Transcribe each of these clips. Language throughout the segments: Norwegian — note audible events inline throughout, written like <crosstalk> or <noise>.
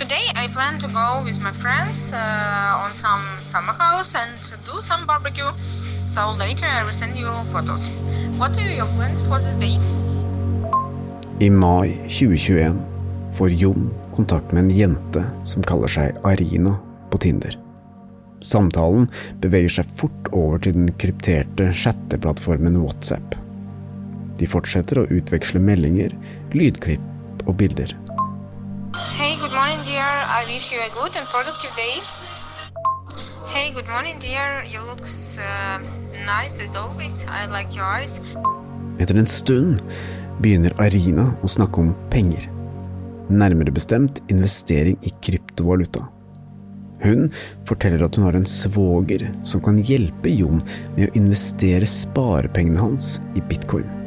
Today I plan to go with my friends uh, on some summer house and do some barbecue. So later I will send you photos. What are your plans for this day? I mai 2021 får Jon kontakt med en jente som kaller seg Arina på Tinder. Samtalen beveger seg fort over til den krypterte chatteplattformen WhatsApp. De fortsetter å utveksle meldinger, lydklipp og bilder. Hey, good morning. I wish you a good and productive day. Hey, good morning, dear. You look uh, nice as always. I like your eyes. Etter en stund begynner Arina å snakke om penger. Nærmere bestemt investering i kryptovaluta. Hun forteller at hun har en svoger som kan hjelpe Jon med å investere sparepengene hans i bitcoin.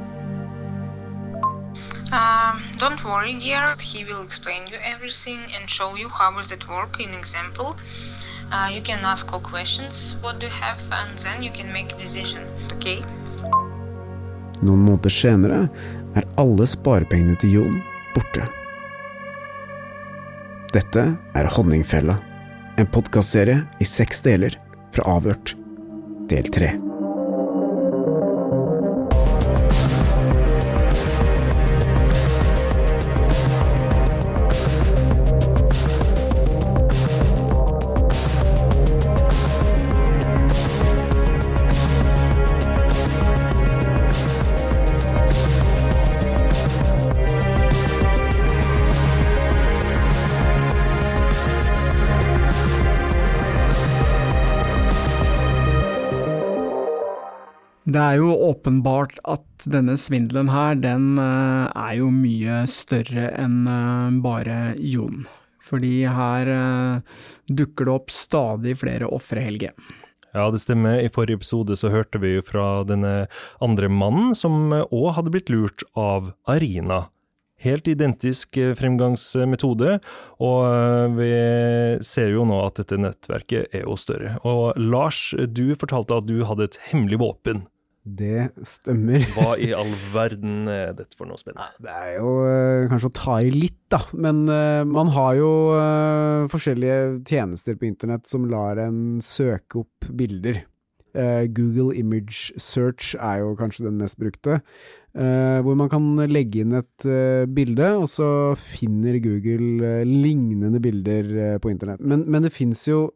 Don't worry, dear. He will explain you everything and show you how does it work in example. Uh, you can ask all questions what do you have and then you can make a decision. Okay? Noen måneder senere er alle sparepengene til Jon borte. Dette er Honningfella, en podkastserie i seks deler fra Avhørt, del tre. Det er jo åpenbart at denne svindelen her, den eh, er jo mye større enn eh, bare Jon. Fordi her eh, dukker det opp stadig flere ofre, Helge. Ja, det stemmer. I forrige episode så hørte vi fra denne andre mannen som òg hadde blitt lurt av Arina. Helt identisk fremgangsmetode, og vi ser jo nå at dette nettverket er jo større. Og Lars, du fortalte at du hadde et hemmelig våpen. Det stemmer. <laughs> Hva i all verden er dette for noe spennende? Det er jo øh, kanskje å ta i litt, da. Men øh, man har jo øh, forskjellige tjenester på internett som lar en søke opp bilder. Google Image Search er jo kanskje den mest brukte. hvor man kan legge inn et bilde, og så finner Google lignende bilder på internett. Men, men det fins jo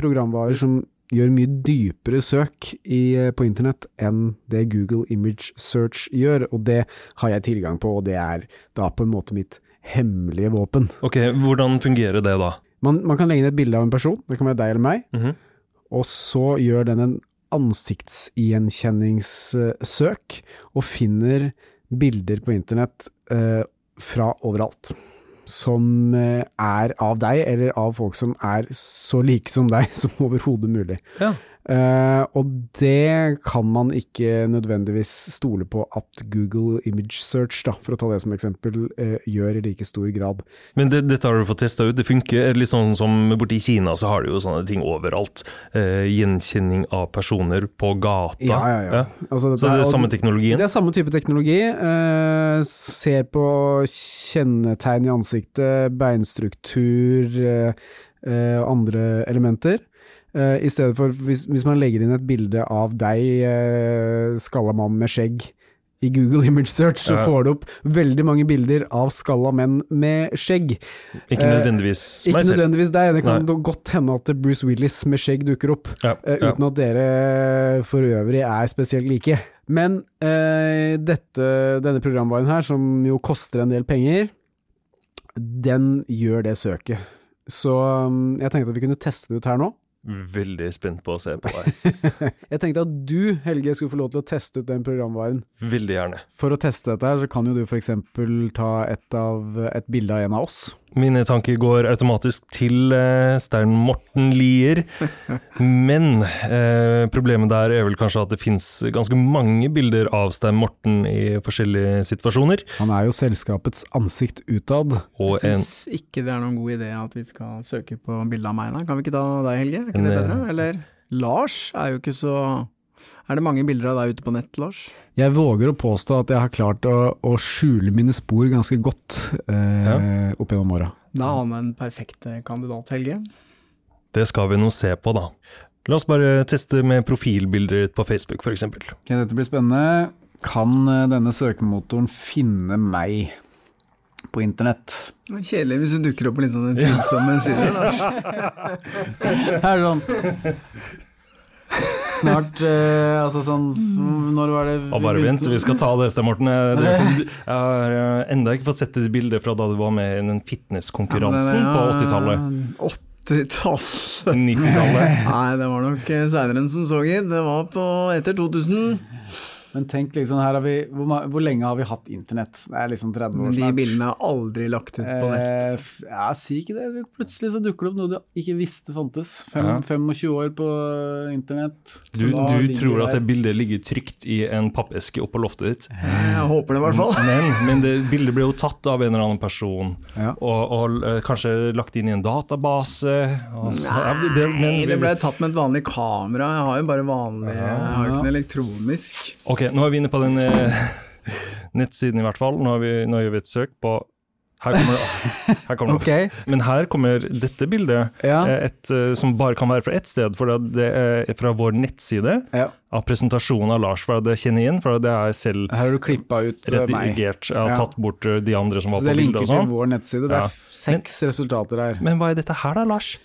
programvarer som gjør mye dypere søk i, på internett enn det Google Image Search gjør, og det har jeg tilgang på, og det er da på en måte mitt hemmelige våpen. Ok, Hvordan fungerer det da? Man, man kan legge inn et bilde av en person, det kan være deg eller meg, mm -hmm. og så gjør den en ansiktsgjenkjenningssøk, og finner bilder på internett eh, fra overalt som er av deg, eller av folk som er så like som deg <laughs> som overhodet mulig. Ja. Uh, og det kan man ikke nødvendigvis stole på at Google Image Search, da, for å ta det som eksempel, uh, gjør i like stor grad. Men det, dette har du fått testa ut, det funker? Litt sånn som borte i Kina så har du jo sånne ting overalt. Uh, gjenkjenning av personer på gata. Ja, ja, ja. Altså, så det er, samme teknologien? Det er samme type teknologi. ser på kjennetegn i ansiktet, beinstruktur andre elementer. Uh, I stedet for hvis, hvis, man legger inn et bilde av deg, uh, skalla mann med skjegg, i Google <laughs> Image Search, så Ja. får du opp veldig mange bilder av skalla menn med skjegg. Ikke Eh, nødvendigvis Ikke meg selv. nødvendigvis deg, det kan Nei. godt hende at Bruce Willis med skjegg dukker opp. Ja, Eh, ja. uten at dere for øvrig er spesielt like. Men uh, dette, denne programvaren her, som jo koster en del penger, den gjør det søket. Så um, jeg tenkte at vi kunne teste det ut her nå. Veldig spent på å se på deg. <laughs> Jeg tenkte at du, Helge, skulle få lov til å teste ut den programvaren. Veldig gjerne. For å teste dette her, så kan jo du f.eks. ta et, av, et bilde av en av oss. Mine tanker går automatisk til eh, Stein Morten Lier, <laughs> men eh, problemet der er vel kanskje at det finnes ganske mange bilder av Stein Morten i forskjellige situasjoner. Han er jo selskapets ansikt utad. Og Jeg en, syns ikke det er noen god idé at vi skal søke på bilde av meg, da. Kan vi ikke ta deg, Helge? Ikke En, det eh, bedre? Eller Lars er jo ikke så Er det mange bilder av deg ute på nett, Lars? Jeg våger å påstå at jeg har klart å, å skjule mine spor ganske godt eh, opp gjennom åra. Da har han en perfekt eh, kandidat, Helge. det skal vi nå se på, da. La oss bare teste med profilbilder på Facebook, f.eks. Okay, dette blir spennende. Kan eh, denne søkemotoren finne meg på internett? Det er Kjedelig hvis du dukker opp på litt sånne tvilsomme sider. Lars. <laughs> Her er sånn Snart eh, Altså sånn Når var det vi bare vent, vi skal ta det, Sten Morten. <laughs> Jeg, har eh, enda ikke fått sett et bilde fra da du var med i den fitnesskonkurransen på 80-tallet. 80-tallet 90-tallet. Nei, det var nok eh, seinere enn som så, gitt. Det var på etter 2000. Men tenk liksom, her har vi hvor, hvor lenge har vi hatt internett? Det er liksom 30 år Men de bildene er aldri lagt ut på nett. Eh, ja, si ikke det. Plutselig så dukker det opp noe du ikke visste fantes. Fem, Ja. 25 år på internett. Du, du tror at det bildet ligger trygt i en pappeske oppå loftet ditt. Jeg håper det, i hvert fall. Men, men det bildet ble jo tatt av en eller annen person, Ja. og, og eh, kanskje lagt inn i en database. Så, ja, det, det, men, det ble tatt med et vanlig kamera. Jeg har jo bare vanlig Jeg har ikke noe elektronisk. Ok, nå er vi inne på den eh, <laughs> nettsiden i hvert fall. Nå, har vi, nå gjør vi et søk på her kommer, det- <laughs> her kommer det opp. Men her kommer dette bildet, ja. eh, et, eh, som bare kan være fra ett sted. For det er fra vår nettside, ja. av presentasjonen av Lars. For det kjenner igjen, for det er selv Her har du ut eh, redigert. Jeg har Ja. tatt bort de andre som var Så det på bildet linker til sånn. vår nettside. Det er seks resultater her. Men hva er dette her da, Lars?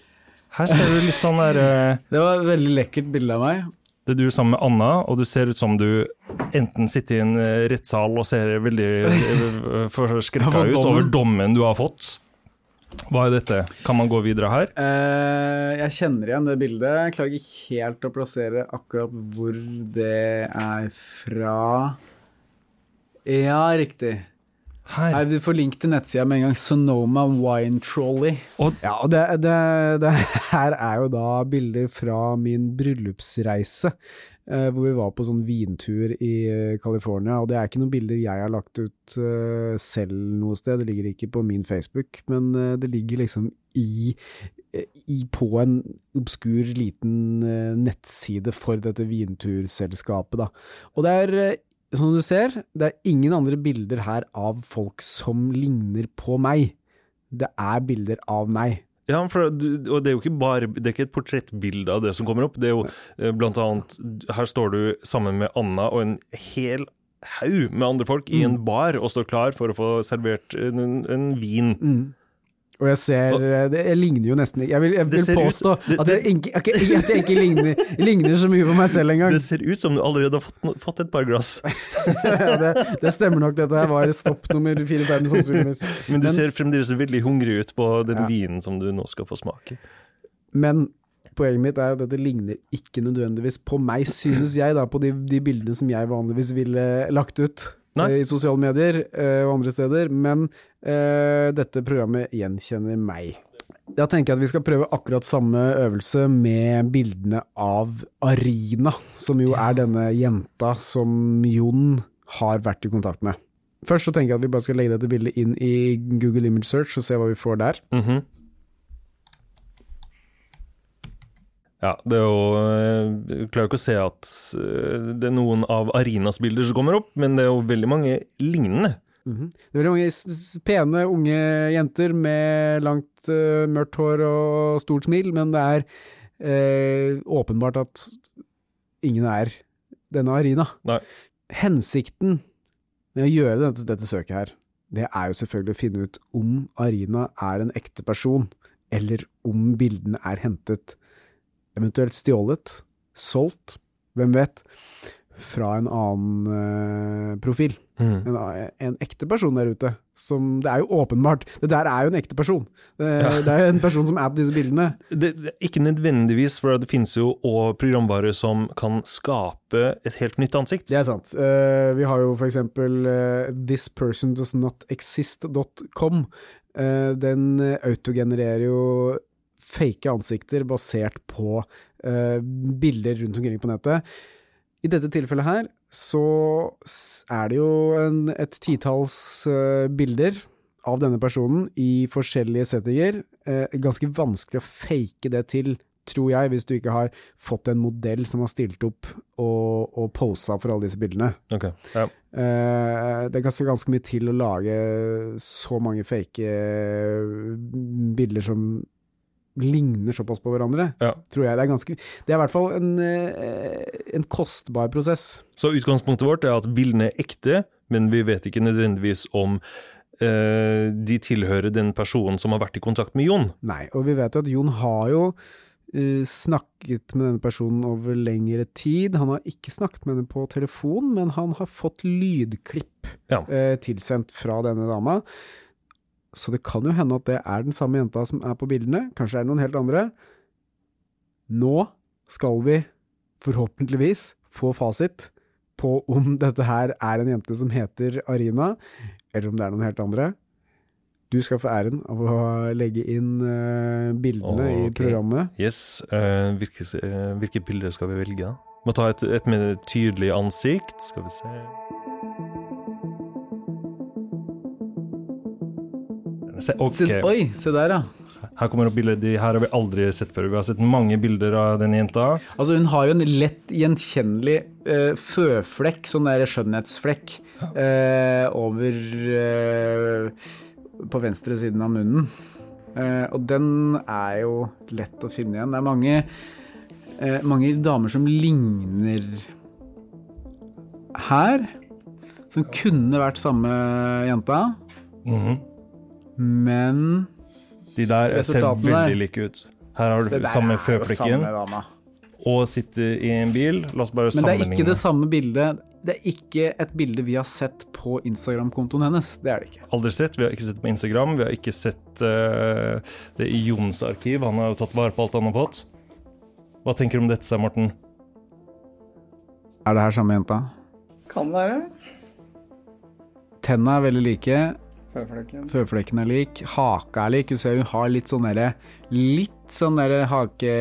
Her ser du litt sånn der uh... <laughs> Det var et veldig lekkert bilde av meg. Det er du sammen med Anna, og du ser ut som du enten sitter i en eh, rettssal og ser veldig eh, <laughs> forskrekka ut over dommen du har fått. Hva er dette? Kan man gå videre her? Uh, jeg kjenner igjen det bildet. Jeg klarer ikke helt å plassere akkurat hvor det er fra. Ja, riktig. Nei, Her. Vi får link til nettsida med en gang. Sonoma Wine Trolley. Og- ja, og det, det, det her er jo da bilder fra min bryllupsreise. eh, hvor vi var på sånn vintur i eh, California. Og det er ikke noen bilder jeg har lagt ut eh, selv noe sted. Det ligger ikke på min Facebook, men eh, det ligger liksom i, i på en obskur liten eh, nettside for dette vinturselskapet, da. Og det er eh, som du ser, det er ingen andre bilder her av folk som ligner på meg. Det er bilder av meg. Ja, for og det er jo ikke bare Det er ikke et portrettbilde av det som kommer opp. Det er jo eh, blant annet Her står du sammen med Anna og en hel haug med andre folk i en bar og står klar for å få servert en, en vin. Og jeg ser eh, det, Jeg ligner jo nesten ikke Jeg vil, jeg vil påstå ut- det- at, jeg, ikke- at jeg ikke ligner, <laughs> ligner så mye på meg selv engang. Det ser ut som du allerede har fått, fått et par glass. <laughs> Det, det stemmer nok, dette her var stopp nummer fire-fem, sannsynligvis. <laughs> Men du Men- ser fremdeles veldig hungrig ut på den Ja. vinen som du nå skal få smake. Men poenget mitt er at dette ligner ikke nødvendigvis på meg, synes jeg, da, på de, de bildene som jeg vanligvis ville lagt ut Nei. eh, i sosiale medier eh, og andre steder. Men uh, dette programmet gjenkjenner meg. Da tenker jeg at vi skal prøve akkurat samme øvelse med bildene av Arina, som jo er denne jenta som Jon har vært i kontakt med. Først så tenker jeg at vi bare skal legge dette bildet inn i Google Image Search og se hva vi får der. Mhm. Ja, det er jo eh, Jeg klarer ikke å se at eh, det er noen av Arinas bilder som kommer opp, men det er jo veldig mange lignende. Mhm. Det er veldig mange pene, unge jenter med langt, uh, mørkt hår og stort smil, men det er uh, åpenbart at ingen er denne Arina. Nei. Hensikten med å gjøre dette, dette søket her, det er jo selvfølgelig å finne ut om Arina er en ekte person, eller om bildene er hentet, eventuelt stjålet, solgt, hvem vet, fra en annen uh, profil. Mm. En, en ekte person der ute. Som, det er jo åpenbart, det der er jo en ekte person. Det, <laughs> det er jo en person som er på disse bildene. Det, det, ikke nødvendigvis, for det finnes jo òg programvare som kan skape et helt nytt ansikt. Det er sant. Uh, vi har jo for eksempel uh, thispersondoesnotexist.com. Uh, den autogenererer jo fake ansikter basert på uh, bilder rundt omkring på nettet. I dette tilfellet her så er det jo en, et titalls uh, bilder av denne personen i forskjellige settinger. Uh, ganske vanskelig å fake det til, tror jeg, hvis du ikke har fått en modell som har stilt opp og, og posa for alle disse bildene. Okay. ja. Uh, det er ganske, ganske mye til å lage så mange fake eh, bilder som ligner såpass på hverandre, Ja. tror jeg. Det er ganske Det er i hvert fall en, eh, en kostbar prosess. Så utgangspunktet vårt er at bildene er ekte, men vi vet ikke nødvendigvis om eh, de tilhører den personen som har vært i kontakt med Jon. Nei, og vi vet jo at Jon har jo eh, snakket med denne personen over lengre tid. Han har ikke snakket med henne på telefon, men han har fått lydklipp Ja. eh, tilsendt fra denne dama. Så det kan jo hende at det er den samme jenta som er på bildene. Kanskje er det noen helt andre. Nå skal vi forhåpentligvis få fasit på om dette her er en jente som heter Arina, eller om det er noen helt andre. Du skal få æren av å legge inn eh, bildene i programmet. Yes, eh, hvilke, eh, hvilke bilder skal vi velge? Må ta et, et med tydelig ansikt. Skal vi se Se, okay. Se- Oi, se der, ja. Her kommer bilder. De her har vi aldri sett før. Vi har sett mange bilder av denne jenta. Altså, hun har jo en lett gjenkjennelig uh, føflekk, sånn der skjønnhetsflekk, uh, over uh, På venstre siden av munnen. Og den er jo lett å finne igjen. Det er mange, mange damer som ligner her, som kunne vært samme jenta, Mhm. Men De der ser veldig like ut. Her har du samme føflekken, og sitter i en bil. La oss bare Men det er ikke det samme bildet. Det er ikke et bilde vi har sett på Instagram-kontoen hennes. Det er det ikke. Aldri sett. Vi har ikke sett det på Instagram. Vi har ikke sett uh, det i Jons arkiv. Han har jo tatt vare på alt han har fått. Hva tenker du om dette, Morten? Er det her samme jenta? Kan være. Tenna er veldig like. Føflekken. Føflekken er lik. Haka er lik. Du ser hun har litt sånn derre Litt sånn derre hake...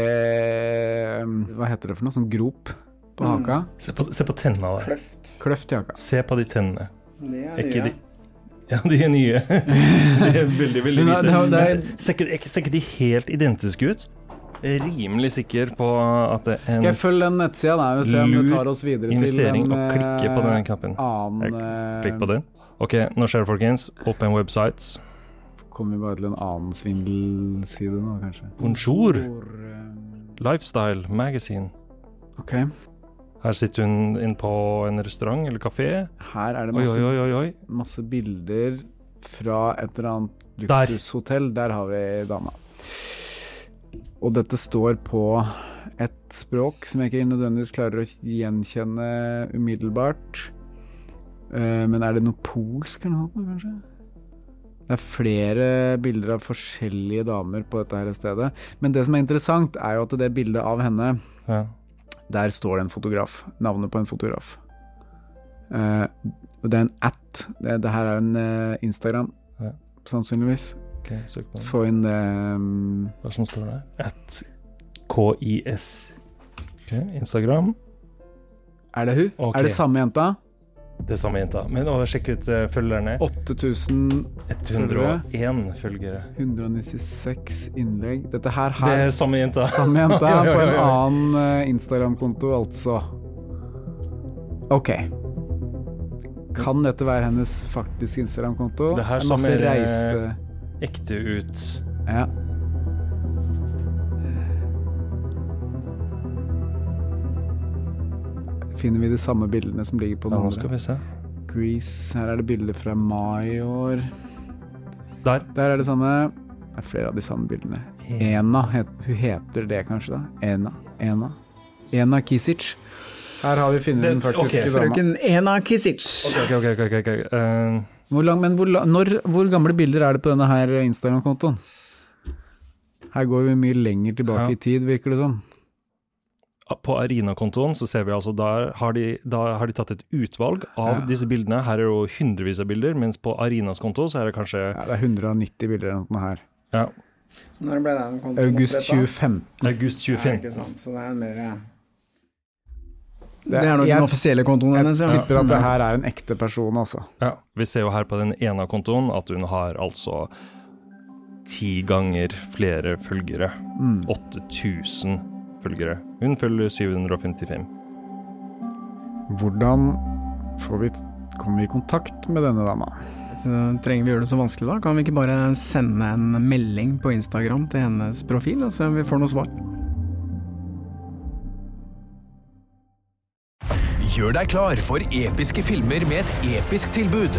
Hva heter det for noe? Sånn grop på Mm. haka. Se på, se på tenna der. Kløft. Kløft i haka. Se på de tennene. Det Er ikke de Ja, de er nye. <laughs> de er veldig, veldig hvite. det er- det er- Men Ser ikke, ser de helt identiske ut? Jeg er rimelig sikker på at det er Skal jeg en følge den nettsida da, og se om det tar oss videre til investering en eh, annen eh, Klikk på den. Ok, nå skjer det, folkens. Open websites. Kommer vi bare til en annen svindelside nå, kanskje. Bonjour. Eh, Lifestyle Magazine. Ok, Her sitter hun inne på en restaurant eller kafé. her er det masse oi, oi, oi. masse bilder fra et eller annet Der. luksushotell. Der har vi dama. Og dette står på et språk som jeg ikke nødvendigvis klarer å gjenkjenne umiddelbart. Eh, men er det noe polsk eller noe, kanskje? Det er flere bilder av forskjellige damer på dette her stedet. Men det som er interessant, er jo at det bildet av henne Ja. der står det en fotograf. Navnet på en fotograf. Uh, det er en at. Det, det her er en uh, Instagram, Ja. sannsynligvis. Okay, søk på den. Få inn det um, Hva som står der? At KIS. Okay, Instagram. Er det hun? Okay. Er det samme jenta? Det samme jenta. Men å, sjekk ut eh, følgerne. 8101 følgere. 196 innlegg. Dette her, Det er samme jenta. Samme jenta <laughs> Ja, ja, på en ja, ja. annen eh, Instagram-konto, altså. Ok. Kan dette være hennes faktiske Instagram-konto? Det her er ser, eh, reise... Ekte ut. Ja. Finner vi de samme bildene som ligger på Ja, den nå skal vi se. Grease. Her er det bilder fra mai i år. Der. Der er det samme. Det er flere av de samme bildene. Ena, hun heter det kanskje, da? Ena. Ena. Ena Kisic. Her har vi funnet den faktiske ok. dama. Frøken Ena Kisic. Ok, ok, ok. ok, ok. Uh... Hvor, lang, men hvor, når, hvor gamle bilder er det på denne her Instagram-kontoen? Her går vi mye lenger tilbake Ja. i tid, virker det som. På Arena-kontoen så ser vi altså der har, de, da har de tatt et utvalg av Ja. disse bildene. Her er det jo hundrevis av bilder, mens på Arinas konto så er det kanskje Ja, det er 190 bilder eller noe her. ja, Når ble den kontoen August 2015. august Ja, 2015. ikke sant. Så det er en mer Det- Det er nok jeg- den offisielle kontoen Jeg hennes, tipper at det her er en ekte person, altså. Ja, vi ser jo her på den ene kontoen at hun har altså ti ganger flere følgere. Mm. 8000 følgere. Hun følger 755. Hvordan får vi, kommer vi i kontakt med denne dama? Så trenger vi gjøre det så vanskelig da? Kan vi ikke bare sende en melding på Instagram til hennes profil, og se om vi får noe svar? Gjør deg klar for episke filmer med et episk tilbud.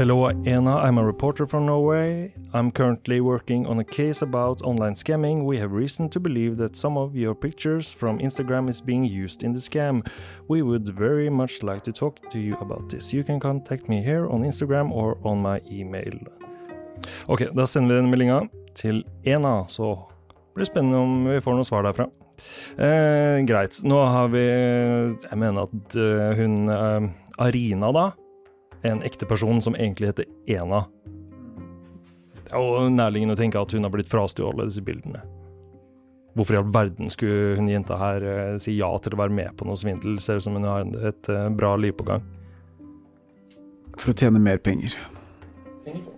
Hello, Ena. I'm a reporter from Norway. I'm currently working on a case about online scamming. We have reason to believe that some of your pictures from Instagram is being used in the scam. We would very much like to talk to you about this. You can contact me here on Instagram or on my email. Ok, da sender vi den meldinga til Ena, så blir det spennende om vi får noe svar derfra. Eh, greit. Nå har vi Jeg mener at eh, hun eh, Arina, da en ekte person som egentlig heter Ena. Det er jo nærliggende å tenke at hun har blitt frastjålet disse bildene. Hvorfor i all verden skulle hun jenta her eh, si ja til å være med på noe svindel? Ser ut som hun har et eh, bra liv på gang. For å tjene mer penger.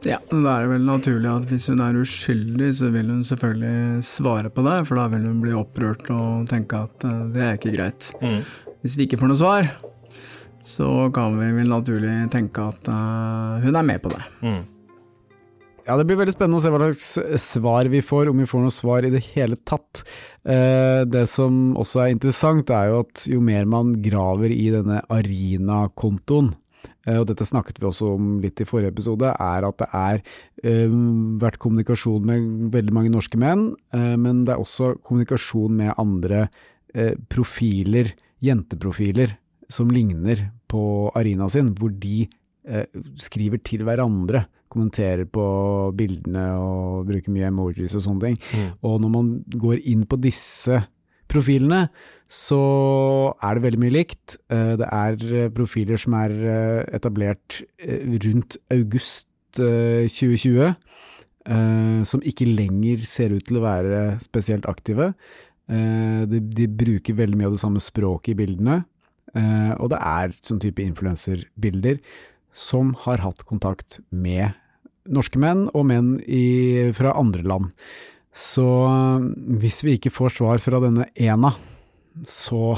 Ja, da er det vel naturlig at hvis hun er uskyldig, så vil hun selvfølgelig svare på det, for da vil hun bli opprørt og tenke at eh, det er ikke greit. Hvis vi ikke får noe svar, så kan vi vel naturlig tenke at uh, hun er med på det. Mm. Ja, det blir veldig spennende å se hva slags svar vi får, om vi får noe svar i det hele tatt. Eh, det som også er interessant, er jo at jo mer man graver i denne Arina-kontoen, eh, og dette snakket vi også om litt i forrige episode, er at det er eh, vært kommunikasjon med veldig mange norske menn, men det er også kommunikasjon med andre eh, profiler, jenteprofiler, som ligner på Arina sin, hvor de eh, skriver til hverandre, kommenterer på bildene og bruker mye emojis og sånne ting. Mm. Og når man går inn på disse profilene, så er det veldig mye likt. Eh, Det er eh, profiler som er eh, etablert rundt august eh, 2020, eh, som ikke lenger ser ut til å være spesielt aktive. De, de bruker veldig mye av det samme språket i bildene, og det er sånn type influenserbilder som har hatt kontakt med norske menn og menn i, fra andre land. Så øh, hvis vi ikke får svar fra denne ena, så,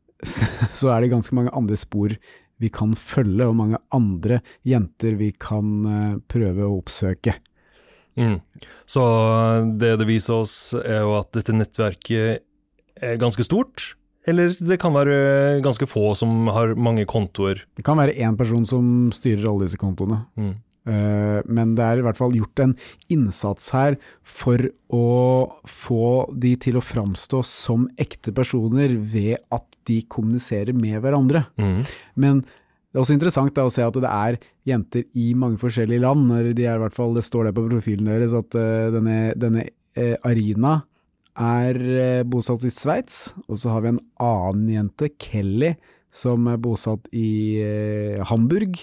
<laughs> så er det ganske mange andre spor vi kan følge, og mange andre jenter vi kan øh, prøve å oppsøke. Mm. Så det det viser oss, er jo at dette nettverket er ganske stort. Eller det kan være ganske få som har mange kontoer. Det kan være én person som styrer alle disse kontoene. Mm. Eh, Men det er i hvert fall gjort en innsats her for å få de til å framstå som ekte personer ved at de kommuniserer med hverandre. Mm. Men det er også interessant å se at det er jenter i mange forskjellige land. De er i hvert fall, det står det på profilen deres at eh, denne, denne eh, Arina er eh, bosatt i Sveits, og så har vi en annen jente, Kelly, som er bosatt i eh, Hamburg.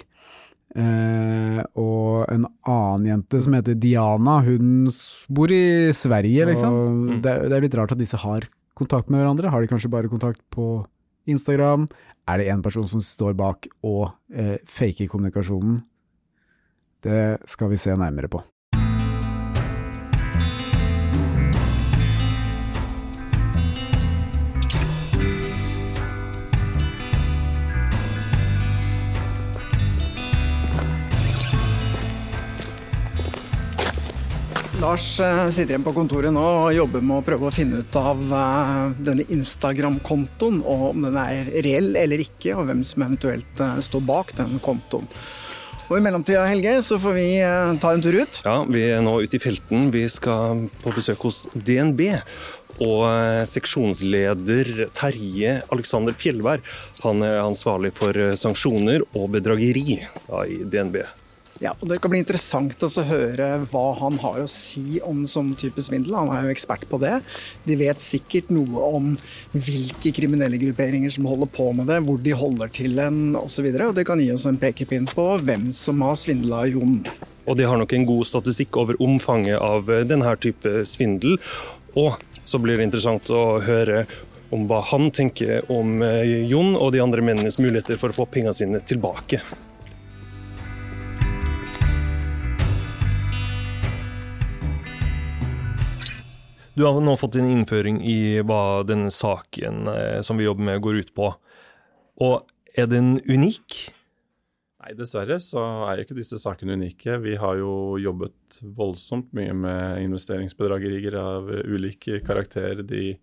Eh, og en annen jente som heter Diana, hun bor i Sverige, Så- liksom. Mm. Det, det er litt rart at disse har kontakt med hverandre. Har de kanskje bare kontakt på Instagram? Er det én person som står bak og eh, faker kommunikasjonen? Det skal vi se nærmere på. Lars eh, sitter igjen på kontoret nå og jobber med å prøve å finne ut av eh, denne Instagram-kontoen, og om den er reell eller ikke, og hvem som eventuelt eh, står bak den kontoen. Og I mellomtida Helge, så får vi ta en tur ut. Ja, Vi er nå ute i felten. Vi skal på besøk hos DNB. Og seksjonsleder Terje Alexander Fjellvær han er ansvarlig for sanksjoner og bedrageri da, i DNB. Ja, og Det skal bli interessant å høre hva han har å si om sånn type svindel. Han er jo ekspert på det. De vet sikkert noe om hvilke kriminelle grupperinger som holder på med det, hvor de holder til en osv. Det kan gi oss en pekepinn på hvem som har svindla Jon. Og de har nok en god statistikk over omfanget av denne type svindel. Og så blir det interessant å høre om hva han tenker om Jon og de andre mennenes muligheter for å få pengene sine tilbake. Du har nå fått en innføring i hva denne saken eh, som vi jobber med, går ut på. Og er den unik? Nei, dessverre så er jo ikke disse sakene unike. Vi har jo jobbet voldsomt mye med investeringsbedragerier av ulik karakter de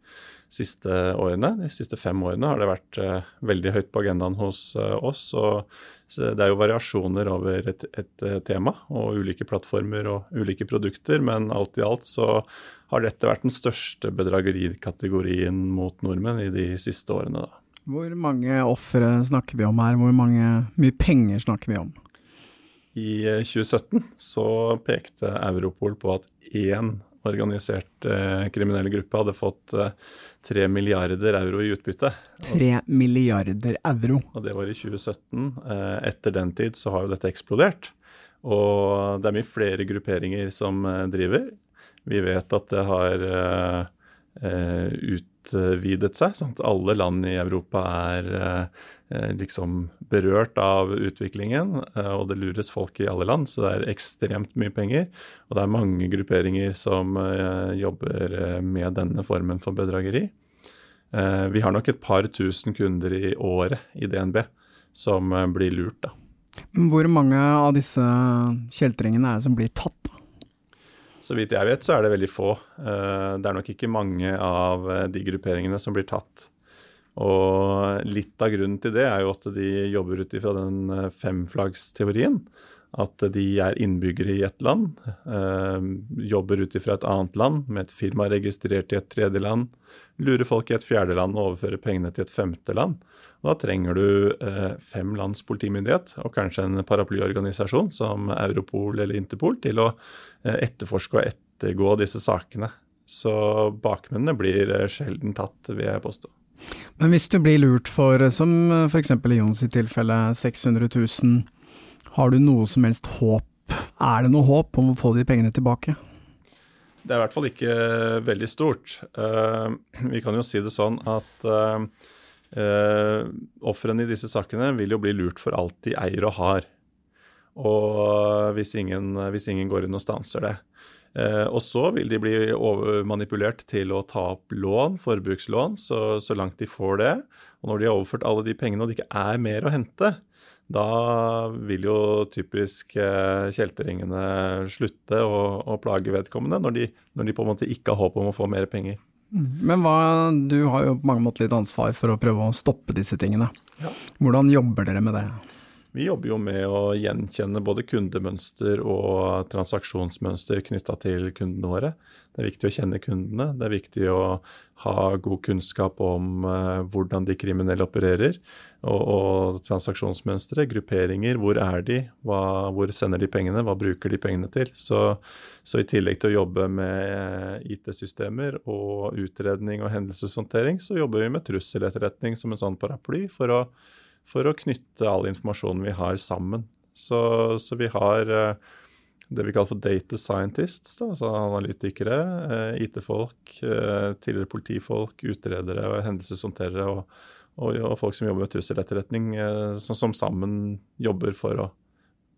siste årene. De siste fem årene har det vært uh, veldig høyt på agendaen hos uh, oss. og Det er jo variasjoner over et, et tema og ulike plattformer og ulike produkter, men alt i alt så har dette vært den største bedragerikategorien mot nordmenn i de siste årene. Da. Hvor mange ofre snakker vi om her? Hvor mange, mye penger snakker vi om? I 2017 eh, så pekte Europol på at én organisert eh, kriminell gruppe hadde fått eh, 3 milliarder euro i utbytte. 3 milliarder euro? Og det var i 2017. Eh, etter den tid så har jo dette eksplodert. Og det er mye flere grupperinger som driver. Vi vet at det har uh, utvidet seg, sånn at alle land i Europa er uh, liksom berørt av utviklingen. Og det lures folk i alle land, så det er ekstremt mye penger. Og det er mange grupperinger som jobber med denne formen for bedrageri. vi har nok et par tusen kunder i året i DNB som blir lurt, da. Hvor mange av disse kjeltringene er det som blir tatt? da? Så vidt jeg vet, så er det veldig få. Eh, det er nok ikke mange av eh, de grupperingene som blir tatt. Og litt av grunnen til det er jo at de jobber ut ifra den eh, femflaggsteorien. At de er innbyggere i ett land, jobber ut ifra et annet land med et firma registrert i et tredje land, lurer folk i et fjerde land og overfører pengene til et femte land. Da trenger du eh, fem lands politimyndighet og kanskje en paraplyorganisasjon som Europol eller Interpol til å eh, etterforske og ettergå disse sakene. Så bakmennene blir eh, sjelden tatt, vil jeg påstå. Men hvis du blir lurt for, som f.eks. i Jons tilfelle, 600 000, har du noe som helst håp? Er det noe håp om å få de pengene tilbake? Det er i hvert fall ikke veldig stort. <clears throat> vi kan jo si det sånn at Uh, Ofrene i disse sakene vil jo bli lurt for alt de eier og har. Og hvis ingen, hvis ingen går inn og stanser det. Uh, og så vil de bli manipulert til å ta opp lån, forbrukslån, så, så, langt de får det. Og når de har overført alle de pengene og det ikke er mer å hente, da vil jo typisk uh, kjeltringene slutte å, å plage vedkommende, når de, når de på en måte ikke har håp om å få mer penger. Men hva, du har jo på mange måter litt ansvar for å prøve å stoppe disse tingene. Ja. Hvordan jobber dere med det? Vi jobber jo med å gjenkjenne både kundemønster og transaksjonsmønster knytta til kundene våre. Det er viktig å kjenne kundene. Det er viktig å ha god kunnskap om uh, hvordan de kriminelle opererer. Og, og transaksjonsmønstre, grupperinger. Hvor er de? Hva, hvor sender de pengene? Hva bruker de pengene til? Så, så i tillegg til å jobbe med eh, IT-systemer og utredning og hendelseshåndtering, så jobber vi med trusseletterretning som en sånn paraply for å, for å knytte all informasjonen vi har, sammen. Så, så vi har uh, det vi kaller for data scientists, da, altså analytikere, eh, IT-folk, eh, tidligere politifolk, utredere og hendelseshåndterere og, og, og folk som jobber med trusseletterretning, eh, som, som sammen jobber for å,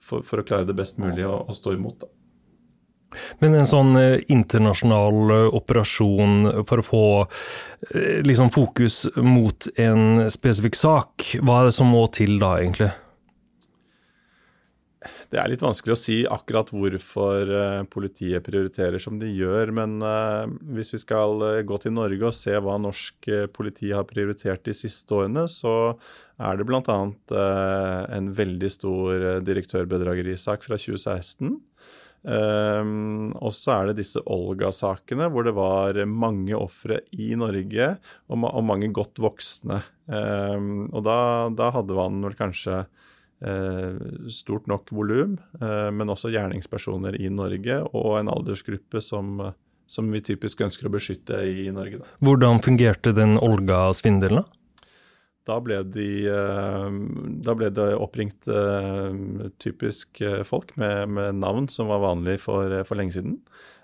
for, for å klare det best mulig å, å stå imot. Da. Men en sånn internasjonal operasjon for å få liksom fokus mot en spesifikk sak, hva er det som må til da, egentlig? Det er litt vanskelig å si akkurat hvorfor uh, politiet prioriterer som de gjør. Men uh, hvis vi skal uh, gå til Norge og se hva norsk politi har prioritert de siste årene, så er det bl.a. En veldig stor direktørbedragerisak fra 2016. Um, og så er det disse Olga-sakene, hvor det var mange ofre i Norge, og, og mange godt voksne. Um, og da, da, hadde man vel kanskje stort nok volum, uh, men også gjerningspersoner i Norge, og en aldersgruppe som, som vi typisk ønsker å beskytte i Norge. Da. Hvordan fungerte den Olga-svindelen, da? Da ble, de, eh, da ble det oppringt eh, typisk eh, folk med, med, navn som var vanlig for, for lenge siden,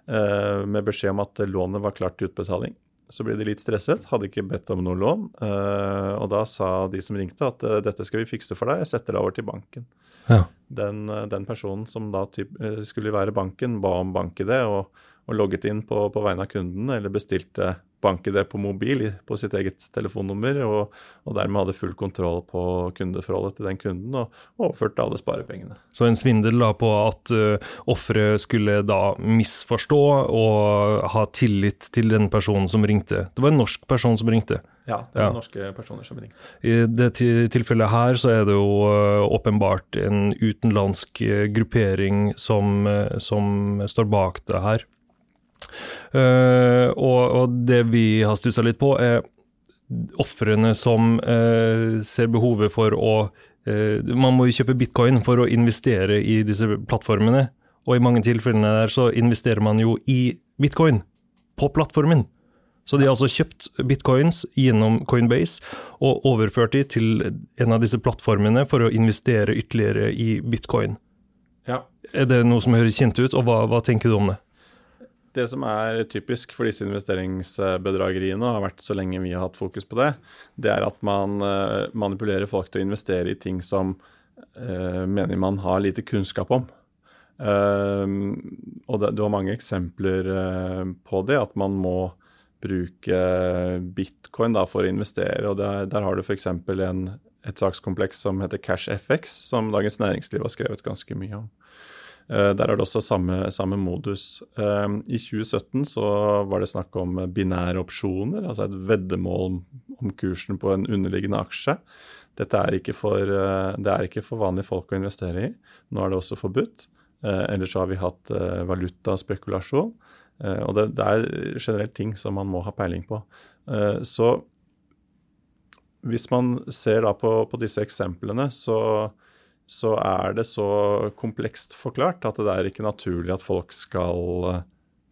med beskjed om at lånet var klart til utbetaling. Så ble de litt stresset, hadde ikke bedt om noe lån. Og da sa de som ringte at dette skal vi fikse for deg, jeg setter deg over til banken. Ja. Den, den, personen som da typ, skulle være banken, ba om bank-ID og, og logget inn på, på vegne av kunden, eller bestilte banke det på mobil på sitt eget telefonnummer, og, og, dermed hadde full kontroll på kundeforholdet til den kunden, og, og overførte alle sparepengene. Så en svindel da på at uh, offeret skulle da misforstå og ha tillit til den personen som ringte. Det var en norsk person som ringte. Ja, det var ja. norske personer som ringte. I det tilfellet her så er det jo uh, åpenbart en utenlandsk uh, gruppering som, som står bak det her. Uh, og, og, det vi har stussa litt på, er ofrene som uh, ser behovet for å uh, Man må jo kjøpe bitcoin for å investere i disse plattformene. Og i mange tilfellene der så investerer man jo i bitcoin på plattformen. Så de har altså kjøpt bitcoins gjennom Coinbase og overført de til en av disse plattformene for å investere ytterligere i bitcoin. Ja. Er det noe som høres kjent ut, og hva, hva tenker du om det? Det som er typisk for disse investeringsbedrageriene, har vært så lenge vi har hatt fokus på det, det er at man eh, manipulerer folk til å investere i ting som uh, mener man har lite kunnskap om. Uh, og det, du har mange eksempler uh, på det, at man må bruke bitcoin da, for å investere. og Der, der har du f.eks. et sakskompleks som heter CashFX, som Dagens Næringsliv har skrevet ganske mye om. Eh, der er det også samme, samme, modus. Eh, I 2017 så var det snakk om binære opsjoner, altså et veddemål om kursen på en underliggende aksje. Dette er ikke for, eh, det er ikke for vanlige folk å investere i. Nå er det også forbudt. Ellers har vi hatt valutaspekulasjon. Og det, det er generelt ting som man må ha peiling på. Så hvis man ser da på, på disse eksemplene, så så er det så komplekst forklart at det er ikke naturlig at folk skal eh,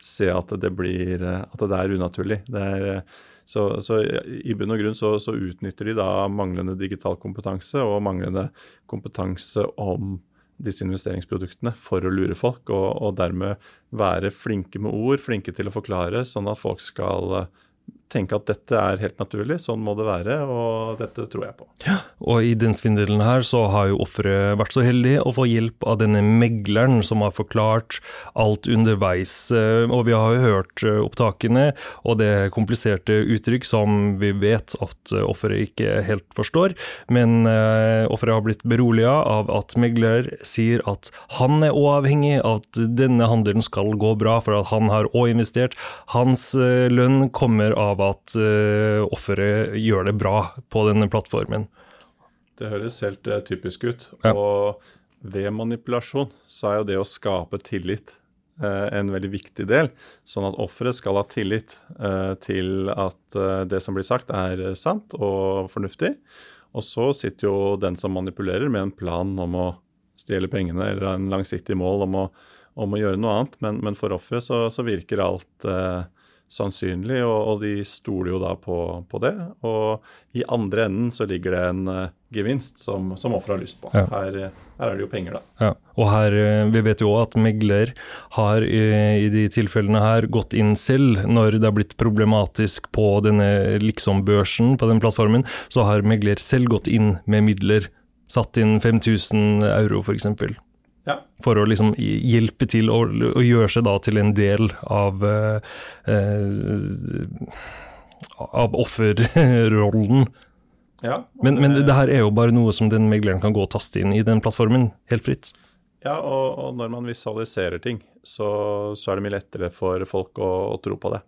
se at det, blir, eh, at det er unaturlig. Det er, eh, så, så, i bunn og grunn så, så, utnytter de da manglende digital kompetanse og manglende kompetanse om disse investeringsproduktene for å lure folk, og, og dermed være flinke med ord, flinke til å forklare, sånn at folk skal tenke at dette er helt naturlig, sånn må det være, og dette tror jeg på. Ja, og i den svindelen her så har jo offeret vært så heldig å få hjelp av denne megleren som har forklart alt underveis. Eh, og vi har jo hørt eh, opptakene og det kompliserte uttrykk som vi vet at eh, offeret ikke helt forstår, men offeret har blitt beroliga av at megler sier at han er òg av at denne handelen skal gå bra, for at han har òg investert. Hans lønn kommer av av at uh, offeret gjør det bra på denne plattformen. Det høres helt uh, typisk ut. Ja. Og ved manipulasjon så er jo det å skape tillit uh, en veldig viktig del. Sånn at offeret skal ha tillit til at det som blir sagt er sant og fornuftig. Og så sitter jo den som manipulerer med en plan om å stjele pengene eller en langsiktig mål om å, om å gjøre noe annet. Men, men for offeret så, så, virker alt sannsynlig, og, og de stoler jo da på, på, det. Og i andre enden så ligger det en uh, gevinst som, som offeret har lyst på. Ja. Her, her, er det jo penger, da. Ja. Og her, eh, vi vet jo òg at megler har i, i, de tilfellene her gått inn selv. Når det har blitt problematisk på denne liksom-børsen, på den plattformen, så har megler selv gått inn med midler. Satt inn 5000 euro, f.eks. Ja. For å liksom hjelpe til å, å, gjøre seg da til en del av eh, av offerrollen. Ja, men, men det her er jo bare noe som den megleren kan gå og taste inn i den plattformen, helt fritt. Ja, og, og når man visualiserer ting, så, så, er det mye lettere for folk å, å tro på det.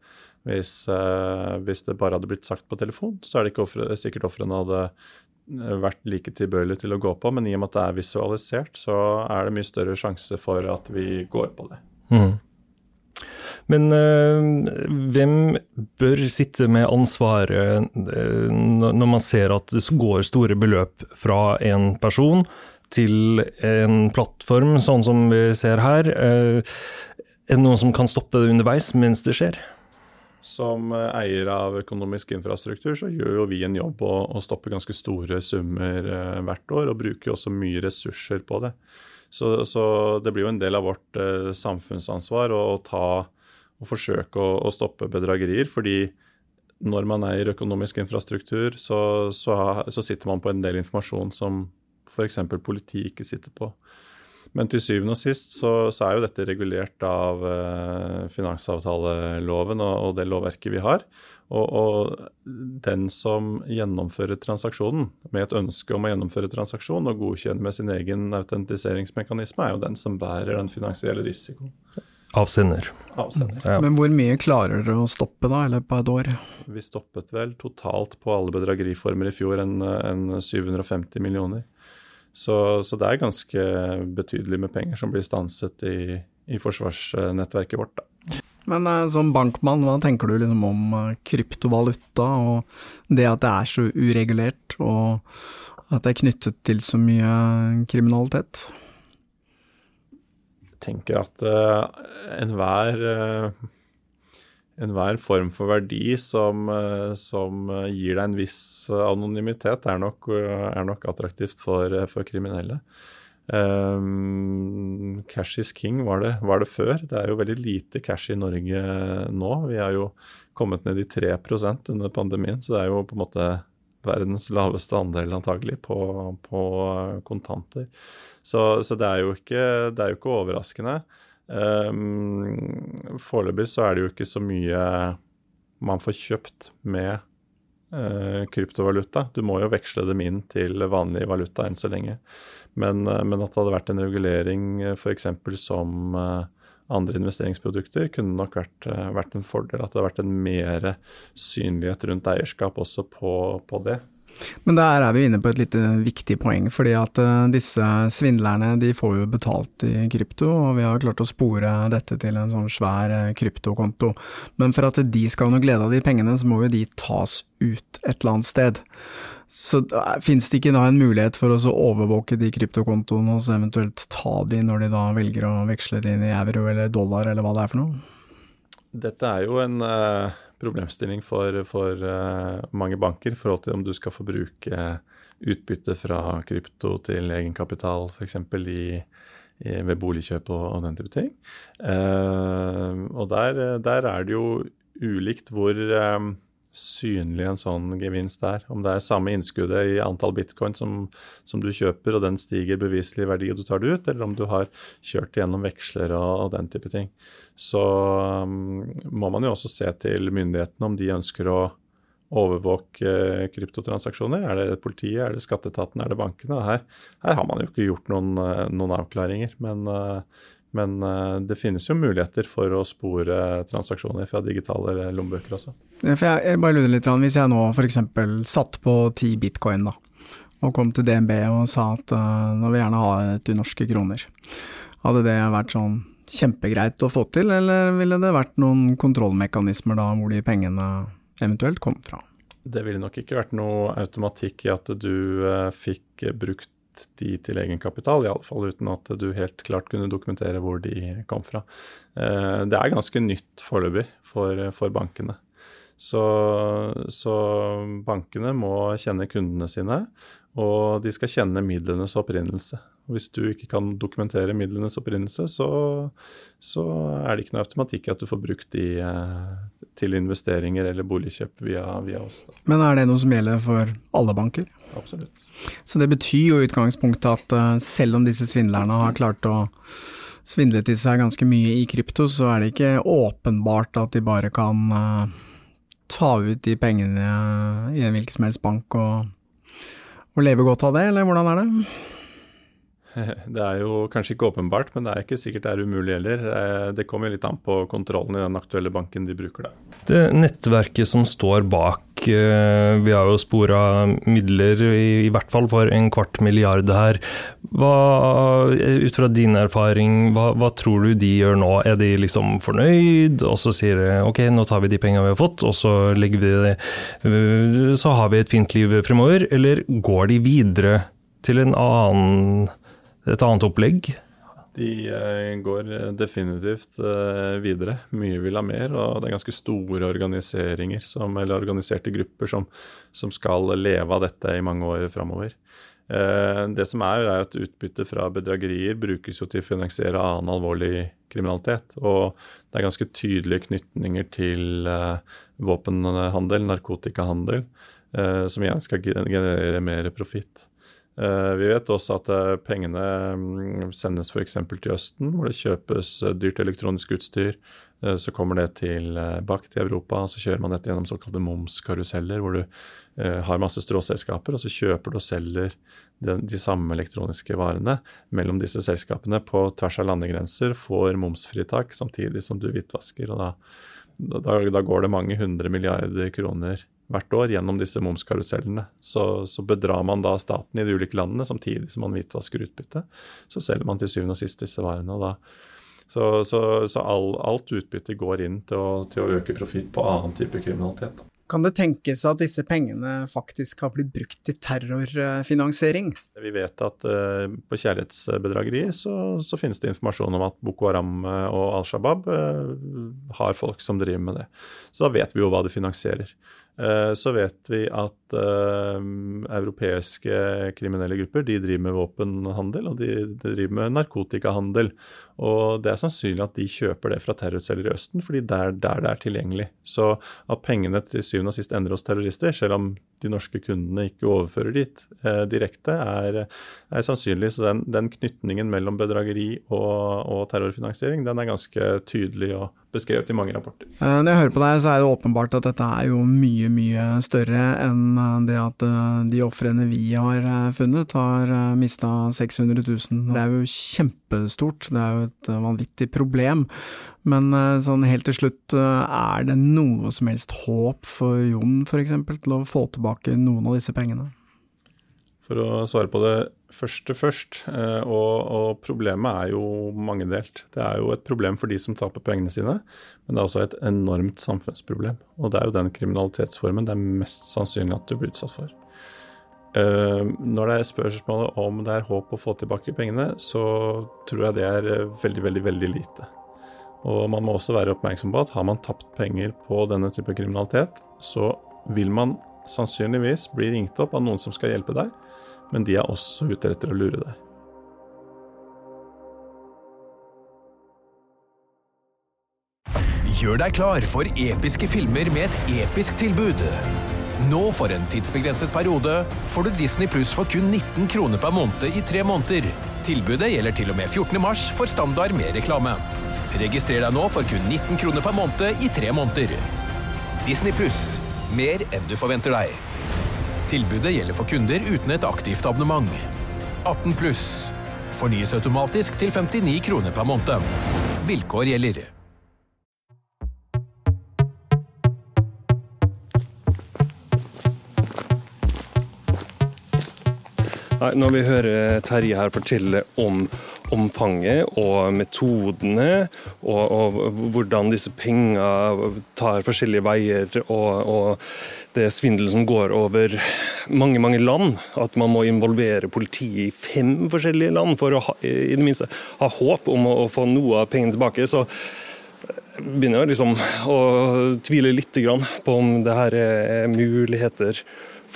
Hvis, eh, hvis, det bare hadde blitt sagt på telefon, så er det ikke offre, sikkert ofrene hadde vært like tilbøyelig til å gå på, men i og med at det er visualisert, så er det mye større sjanse for at vi går på det. Mm. Men øh, hvem bør sitte med ansvaret øh, når man ser at det går store beløp fra en person til en plattform, sånn som vi ser her? Øh, er det noen som kan stoppe det underveis mens det skjer? Som eh, eier av økonomisk infrastruktur, så gjør jo vi en jobb å, å stoppe ganske store summer eh, hvert år, og bruker også mye ressurser på det. Så, så det blir jo en del av vårt eh, samfunnsansvar å, å, ta og forsøke å, å, stoppe bedragerier. fordi når man eier økonomisk infrastruktur, så, så, så sitter man på en del informasjon som f.eks. politiet ikke sitter på. Men til syvende og sist så, så er jo dette regulert av eh, finansavtaleloven og, og, det lovverket vi har. Og, og, den som gjennomfører transaksjonen med et ønske om å gjennomføre transaksjon og godkjenne med sin egen autentiseringsmekanisme, er jo den som bærer den finansielle risikoen. Avsender. Avsender. Ja. Men hvor mye klarer dere å stoppe da, eller på et år? Vi stoppet vel totalt på alle bedrageriformer i fjor enn en 750 millioner. Så, så, det er ganske betydelig med penger som blir stanset i, i forsvarsnettverket vårt. Da. Men eh, som bankmann, hva tenker du liksom om eh, kryptovaluta og det at det er så uregulert, og at det er knyttet til så mye kriminalitet? Jeg tenker at eh, enhver uh, enhver form for verdi som, eh, som, eh, gir deg en viss anonymitet, er nok, er nok attraktivt for, for kriminelle. Um, cash is king var det, var det, før. Det er jo veldig lite cash i Norge nå. Vi er jo kommet ned i 3% under pandemien, så det er jo på en måte verdens laveste andel antagelig på, på kontanter. Så, så det, er ikke, det, er jo ikke, overraskende. Um, Foreløpig så er det jo ikke så mye man får kjøpt med uh, kryptovaluta. Du må jo veksle dem inn til vanlig valuta enn så lenge. Men, uh, men at det hadde vært en regulering uh, f.eks. som uh, andre investeringsprodukter, kunne nok vært, vært, en fordel. At det hadde vært en mer synlighet rundt eierskap også på, på det. Men der er vi inne på et litt viktig poeng, fordi at eh, disse svindlerne de får jo betalt i krypto, og vi har klart å spore dette til en sånn svær eh, kryptokonto. Men for at de skal ha noe glede av de pengene, så må jo de tas ut et eller annet sted. Så finnes det ikke da en mulighet for å overvåke de kryptokontoene og så eventuelt ta de når de da velger å veksle det inn i euro eller dollar eller hva det er for noe? Dette er jo en uh problemstilling for, for uh, mange banker i forhold til om du skal få bruke utbytte fra krypto til egenkapital, f.eks. I, ved boligkjøp og, og, den type ting. Uh, og der, der, er det jo ulikt hvor um, synlig en sånn gevinst er. Om det er samme innskuddet i antall bitcoin som, som, du kjøper, og den stiger beviselig i verdi du tar det ut, eller om du har kjørt gjennom veksler og, og den type ting. Så um, må man jo også se til myndighetene om de ønsker å overvåke uh, kryptotransaksjoner. Er det politiet, er det skatteetaten, er det bankene? Her, her har man jo ikke gjort noen, uh, noen avklaringer. Men uh, men uh, det finnes jo muligheter for å spore transaksjoner fra digitale lommebøker også. Jeg, jeg, bare lurer litt, Hvis jeg nå f.eks. satt på ti bitcoin da, og kom til DNB og sa at uh, nå vil jeg gjerne ha et norske kroner, hadde det vært sånn kjempegreit å få til, eller ville det vært noen kontrollmekanismer da hvor de pengene eventuelt kom fra? Det ville nok ikke vært noe automatikk i at du uh, fikk brukt de til egenkapital, iallfall uten at du helt klart kunne dokumentere hvor de kom fra. Eh, det er ganske nytt foreløpig for, for bankene. Så, så, bankene må kjenne kundene sine, og de skal kjenne midlenes opprinnelse. Hvis du ikke kan dokumentere midlenes opprinnelse, så, så er det ikke noe automatikk i at du får brukt de eh, til investeringer eller boligkjøp via, via oss. Da. Men er det noe som gjelder for alle banker? Absolutt. Så det betyr jo i utgangspunktet at uh, selv om disse svindlerne har klart å svindle til seg ganske mye i krypto, så er det ikke åpenbart at de bare kan uh, ta ut de pengene i en hvilken som helst bank og, og leve godt av det, eller hvordan er det? <laughs> Det er jo kanskje ikke åpenbart, men det er ikke sikkert det er umulig heller. Eh, det kommer litt an på kontrollen i den aktuelle banken de bruker. Da. Det nettverket som står bak, eh, vi har jo spora midler i, hvert fall for en kvart milliard her. Hva, ut fra din erfaring, hva, hva, tror du de gjør nå? Er de liksom fornøyd, og så sier de ok, nå tar vi de pengene vi har fått, og så legger vi det eh, Så har vi et fint liv fremover, eller går de videre til en annen et annet opplegg? De eh, går definitivt eh, videre. Mye vil ha mer, og det er ganske store organiseringer, som, eller organiserte grupper, som, som, skal leve av dette i mange år framover. Eh, det som er, er at utbytte fra bedragerier brukes jo til å finansiere annen alvorlig kriminalitet. Og det er ganske tydelige knytninger til våpenhandel, narkotikahandel, som igjen skal generere mer profitt. Eh, vi vet også at eh, pengene mm, sendes f.eks. til Østen, hvor det kjøpes eh, dyrt elektronisk utstyr. Så kommer det tilbake til Europa, og så kjører man dette gjennom såkalte momskaruseller, hvor du har masse stråselskaper, og så kjøper du og selger de, samme elektroniske varene mellom disse selskapene på tvers av landegrenser, får momsfritak samtidig som du hvitvasker. og da, da, da går det mange hundre milliarder kroner hvert år gjennom disse momskarusellene. Så, så, bedrar man da staten i de ulike landene samtidig som man hvitvasker utbytte. Så selger man til syvende og sist disse varene. da så, så, så all, alt utbytte går inn til å, til å øke profitt på annen type kriminalitet. Kan det tenkes at disse pengene faktisk har blitt brukt til terrorfinansiering? Vi vet at uh, på kjærlighetsbedragerier så, så, finnes det informasjon om at Boko Haram og Al Shabaab uh, har folk som driver med det. Så da vet vi jo hva de finansierer. Eh, så vet vi at europeiske kriminelle grupper de driver med våpenhandel og de, de, driver med narkotikahandel. Og det er sannsynlig at de kjøper det fra terrorceller i Østen, fordi der, der det er tilgjengelig. Så at pengene til syvende og sist ender hos terrorister, selv om de norske kundene ikke overfører dit eh, direkte, er, er, sannsynlig. Så den, den knytningen mellom bedrageri og, og, terrorfinansiering den er ganske tydelig og beskrevet i mange rapporter. Eh, når jeg hører på deg, så er det åpenbart at dette er jo mye, mye større enn eh, det at eh, de ofrene vi har funnet, har mista 600 000. Det er jo kjempestort, det er jo et vanvittig problem. Men sånn helt til slutt, er det noe som helst håp for Jon f.eks. til å få tilbake noen av disse pengene? For å svare på det første først, eh, og, og, problemet er jo mangedelt. Det er jo et problem for de som taper pengene sine, men det er også et enormt samfunnsproblem. Og det er jo den kriminalitetsformen det er mest sannsynlig at du blir utsatt for. Uh, når det er spørsmålet om det er håp å få tilbake pengene, så tror jeg det er veldig, veldig, veldig lite. Og man må også være oppmerksom på at har man tapt penger på denne type kriminalitet, så vil man sannsynligvis bli ringt opp av noen som skal hjelpe deg men de er også ute etter å lure deg. Gjør deg klar for episke filmer med et episk tilbud. Nå for en tidsbegrenset periode får du Disney Pluss for kun 19 kroner per måned i tre måneder. Tilbudet gjelder til og med 14. mars for standard med reklame. Registrer deg nå for kun 19 kroner per måned i tre måneder. Disney Pluss. Mer enn du forventer deg. Tilbudet gjelder for kunder uten et aktivt abonnement. 18 pluss. Fornyes automatisk til 59 kroner per måned. Vilkår gjelder. Når vi hører Terje her fortelle om omfanget og metodene, og, og hvordan disse pengene tar forskjellige veier, og, og det er svindel som går over mange mange land. At man må involvere politiet i fem forskjellige land for å ha, i det minste ha håp om å, å få noe av pengene tilbake. så begynner jeg liksom å tvile litt på om det her er muligheter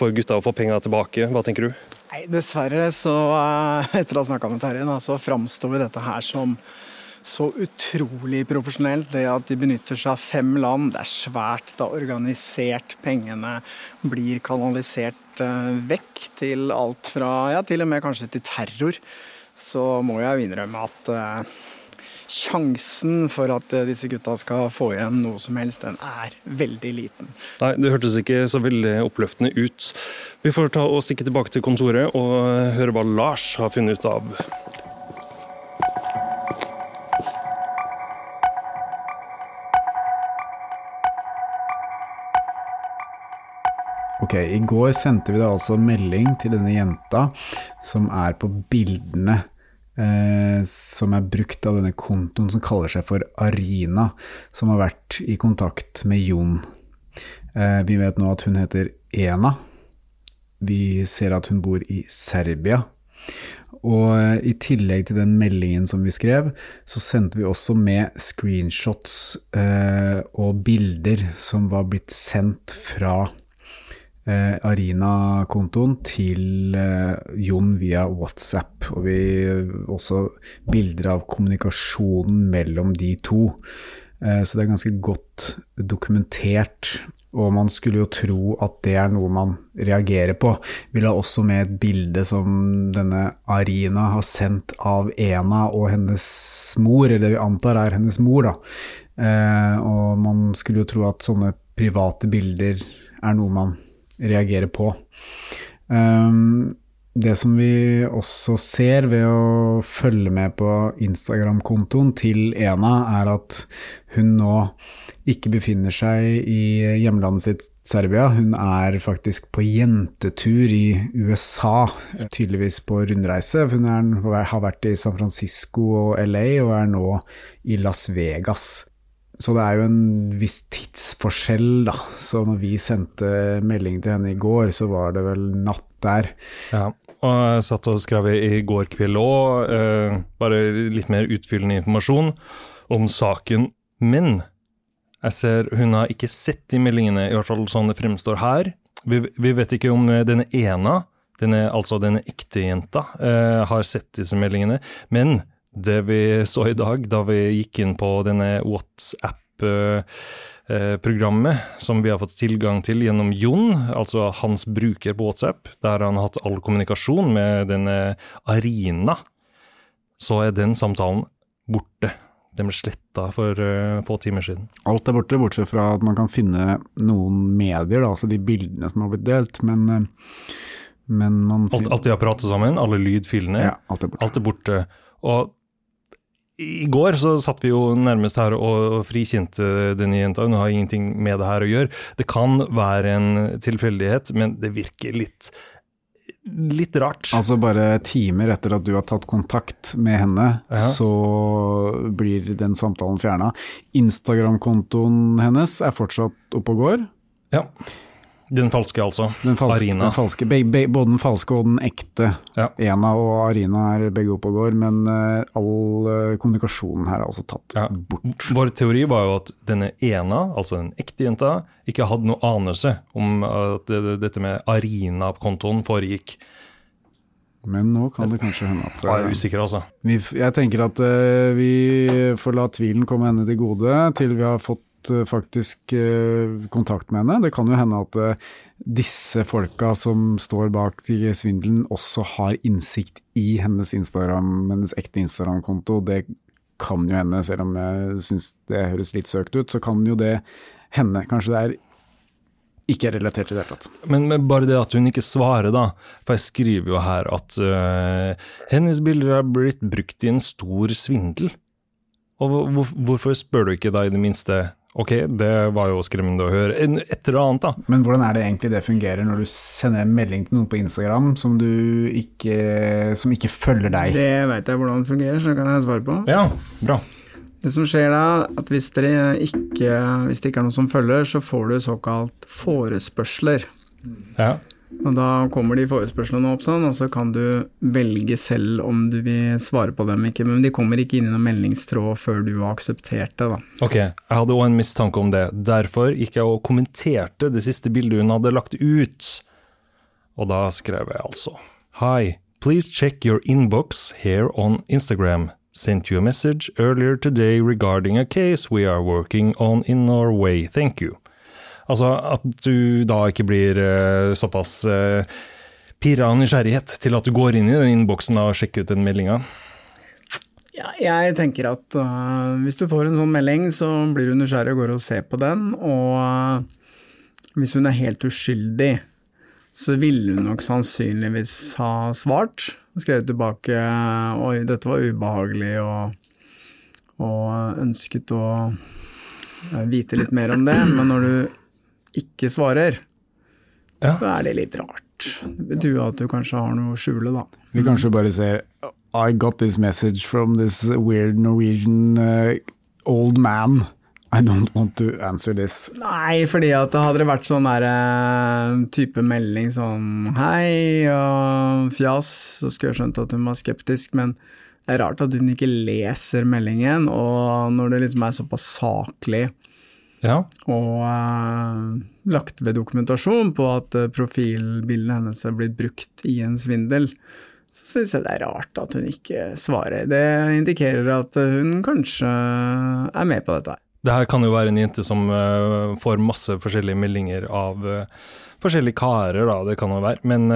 for gutta å få penger tilbake. Hva tenker du? Nei, Dessverre, så eh, etter å ha snakka med Terje, så framstår dette her som så utrolig profesjonelt. Det at de benytter seg av fem land, det er svært. Det er organisert. Pengene blir kanalisert eh, vekk til alt fra ja, til og med kanskje til terror. Så må jeg jo innrømme at uh, sjansen for at eh, disse gutta skal få igjen noe som helst, den er veldig liten. Nei, det hørtes ikke så veldig oppløftende ut. Vi får ta og stikke tilbake til kontoret og høre hva Lars har funnet ut av. Ok, I går sendte vi da altså melding til denne jenta som er på bildene eh, som er brukt av denne kontoen som kaller seg for Arina, som har vært i kontakt med Jon. Eh, vi vet nå at hun heter Ena. Vi ser at hun bor i Serbia. Og eh, i tillegg til den meldingen som vi skrev, så sendte vi også med screenshots eh, og bilder som var blitt sendt fra eh, Arina-kontoen til eh, Jon via WhatsApp. Og vi også bilder av kommunikasjonen mellom de to. Eh, så det er ganske godt dokumentert. Og man skulle jo tro at det er noe man reagerer på. Vi la også med et bilde som denne Arina har sendt av Ena og hennes mor, eller det vi antar er hennes mor, da. Eh, og man skulle jo tro at sånne private bilder er noe man reagere på. Um, det som vi også ser ved å følge med på Instagram-kontoen til Ena, er at hun nå ikke befinner seg i hjemlandet sitt Serbia. Hun er faktisk på jentetur i USA, tydeligvis på rundreise. Hun er, har vært i San Francisco og LA, og er nå i Las Vegas. Så det er jo en viss tidsforskjell, da. Så når vi sendte melding til henne i går, så var det vel natt der. Ja, og jeg satt og skrev i går kveld òg, eh, bare litt mer utfyllende informasjon om saken. Men jeg ser hun har ikke sett de meldingene, i hvert fall sånn det fremstår her. Vi, vi vet ikke om denne ena, denne, altså denne ekte jenta, eh, har sett disse meldingene. Men det vi så i dag, da vi gikk inn på denne WhatsApp-programmet som vi har fått tilgang til gjennom Jon, altså hans bruker på WhatsApp, der han har hatt all kommunikasjon med denne Arina, så er den samtalen borte. Den ble sletta for uh, få timer siden. Alt er borte, bortsett fra at man kan finne noen medier, da, altså de bildene som har blitt delt. Men, uh, men man alt, alt, de har pratet sammen, alle lydfilene, ja, alt, er alt er borte. Og i går så satt vi jo nærmest her og frikjente denne jenta. Hun har ingenting med det her å gjøre. Det kan være en tilfeldighet, men det virker litt litt rart. Altså bare timer etter at du har tatt kontakt med henne, ja. så blir den samtalen fjerna. Instagram-kontoen hennes er fortsatt oppe og går. Ja. Den falske, altså. Den falske, Arina. Den falske, be, be, både den falske og den ekte. Ja. Ena og Arina er begge oppe og går, men uh, all uh, kommunikasjonen her er altså tatt ja. bort. Vår teori var jo at denne ena, altså den ekte jenta, ikke hadde noe anelse om at det, dette med Arina-kontoen foregikk. Men nå kan det kanskje hende at Jeg er eh, usikker, altså. Vi, jeg tenker at uh, vi får la tvilen komme henne til gode til vi har fått Eh, faktisk eh, kontakt med henne. Det kan jo hende at eh, disse folka som står bak svindelen, også har innsikt i hennes Instagram, hennes ekte Instagram-konto. Det kan jo hende, selv om jeg syns det høres litt søkt ut, så kan jo det hende. Kanskje det er ikke relatert til det hele tatt. Men, men, bare det at hun ikke svarer, da. For jeg skriver jo her at uh, hennes bilder er blitt brukt i en stor svindel. Og hvor, hvorfor spør du ikke da i det minste Ok, det var jo skremmende å høre. En- Et eller annet, da. Men hvordan er det egentlig det fungerer når du sender en melding til noen på Instagram som, du ikke, som ikke følger deg? Det veit jeg hvordan det fungerer, så det kan jeg svare på. Ja, bra. Det som skjer da, at hvis, dere ikke, hvis det ikke er noen som følger, så får du såkalt forespørsler. Ja. Og da kommer de forespørslene opp sånn, og så kan du velge selv om du vil svare på dem ikke, men de kommer ikke inn i noen meldingstråd før du har akseptert det, da. Ok, jeg hadde òg en mistanke om det. Derfor gikk jeg og kommenterte det siste bildet hun hadde lagt ut. Og da skrev jeg altså Hi, please check your inbox here on Instagram. Sent you a message earlier today regarding a case we are working on in Norway. Thank you. Altså at du da ikke blir uh, såpass uh, pirra av nysgjerrighet til at du går inn i den innboksen og sjekker ut den meldinga. Ja, jeg tenker at uh, hvis du får en sånn melding, så blir du nysgjerrig og går og ser på den, og hvis hun er helt uskyldig, så ville hun nok sannsynligvis ha svart, skrevet tilbake oi, dette var ubehagelig, og, og ønsket å vite litt mer om det, men når du ikke svarer, Ja. så er det litt rart. Det betyr jo at du kanskje har noe å skjule, da. Vi kanskje bare ser I got this message from this weird Norwegian uh, old man. I don't want to answer this. Nei, fordi at hadde det vært sånn der eh, type melding sånn hei og fjas, så skulle jeg skjønt at hun var skeptisk, men det er rart at hun ikke leser meldingen, og når det liksom er såpass saklig Ja. og eh, lagt ved dokumentasjon på at eh, profilbildene hennes er blitt brukt i en svindel, så syns jeg det er rart at hun ikke svarer. Det indikerer at hun kanskje er med på dette. Det her kan jo være en jente som uh, får masse forskjellige meldinger av forskjellige karer, da, det kan jo være. Men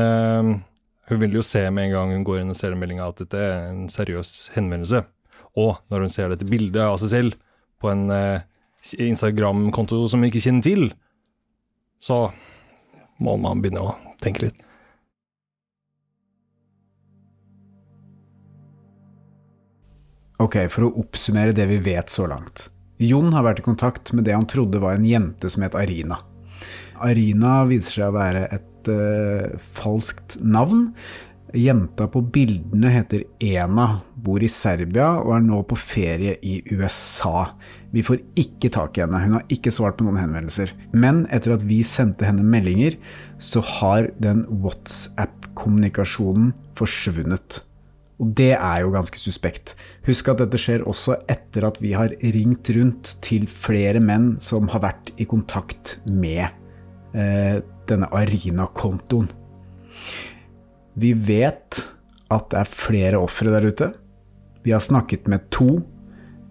hun vil jo se med en gang hun går inn og ser meldinga at dette er en seriøs henvendelse. Og når hun ser dette bildet av seg selv på en eh, Instagram-konto som vi ikke kjenner til, så må man begynne å tenke litt. Ok, for å oppsummere det vi vet så langt. Jon har vært i kontakt med det han trodde var en jente som het Arina. Arina viser seg å være et uh, falskt navn. Jenta på bildene heter Ena, bor i Serbia og er nå på ferie i USA. Vi får ikke tak i henne, hun har ikke svart på noen henvendelser. Men etter at vi sendte henne meldinger, så har den WhatsApp-kommunikasjonen forsvunnet. Og det er jo ganske suspekt. Husk at dette skjer også etter at vi har ringt rundt til flere menn som har vært i kontakt med eh, denne Arina-kontoen. Vi vet at det er flere ofre der ute. Vi har snakket med to.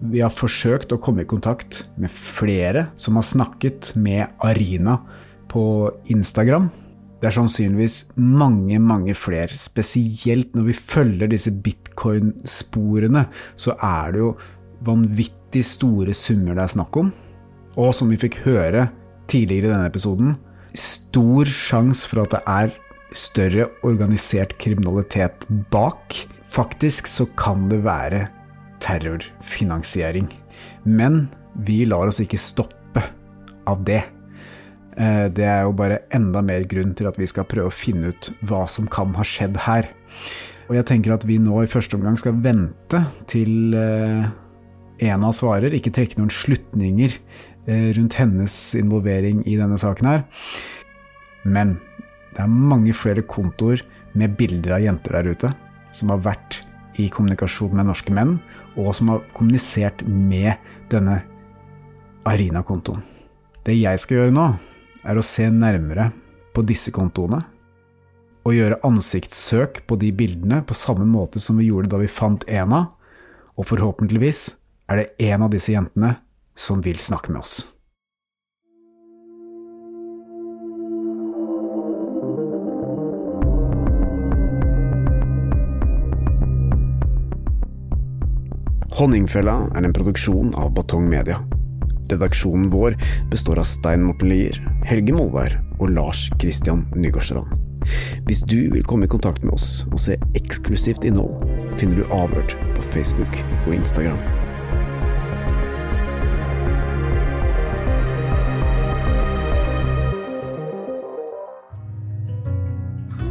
Vi har forsøkt å komme i kontakt med flere som har snakket med Arina på Instagram. Det er sannsynligvis mange, mange flere. Spesielt når vi følger disse bitcoin-sporene, så er det jo vanvittig store summer det er snakk om. Og som vi fikk høre tidligere i denne episoden, stor sjanse for at det er større organisert kriminalitet bak. Faktisk så kan det være terrorfinansiering. Men vi lar oss ikke stoppe av det. Eh, Det er jo bare enda mer grunn til at vi skal prøve å finne ut hva som kan ha skjedd her. Og jeg tenker at vi nå i første omgang skal vente til En Ena svarer, ikke trekke noen slutninger eh, rundt hennes involvering i denne saken her. Men det er mange flere kontoer med bilder av jenter der ute som har vært i kommunikasjon med norske menn, og som har kommunisert med denne Arina-kontoen. Det jeg skal gjøre nå, er å se nærmere på disse kontoene, og gjøre ansiktssøk på de bildene på samme måte som vi gjorde da vi fant Ena, og forhåpentligvis er det en av disse jentene som vil snakke med oss. Honningfella er en produksjon av Batong Media. Redaksjonen vår består av Stein Morten Lier, Helge Molvær og Lars Christian Nygårdstrand. Hvis du vil komme i kontakt med oss og se eksklusivt innhold, finner du Avhørt på Facebook og Instagram.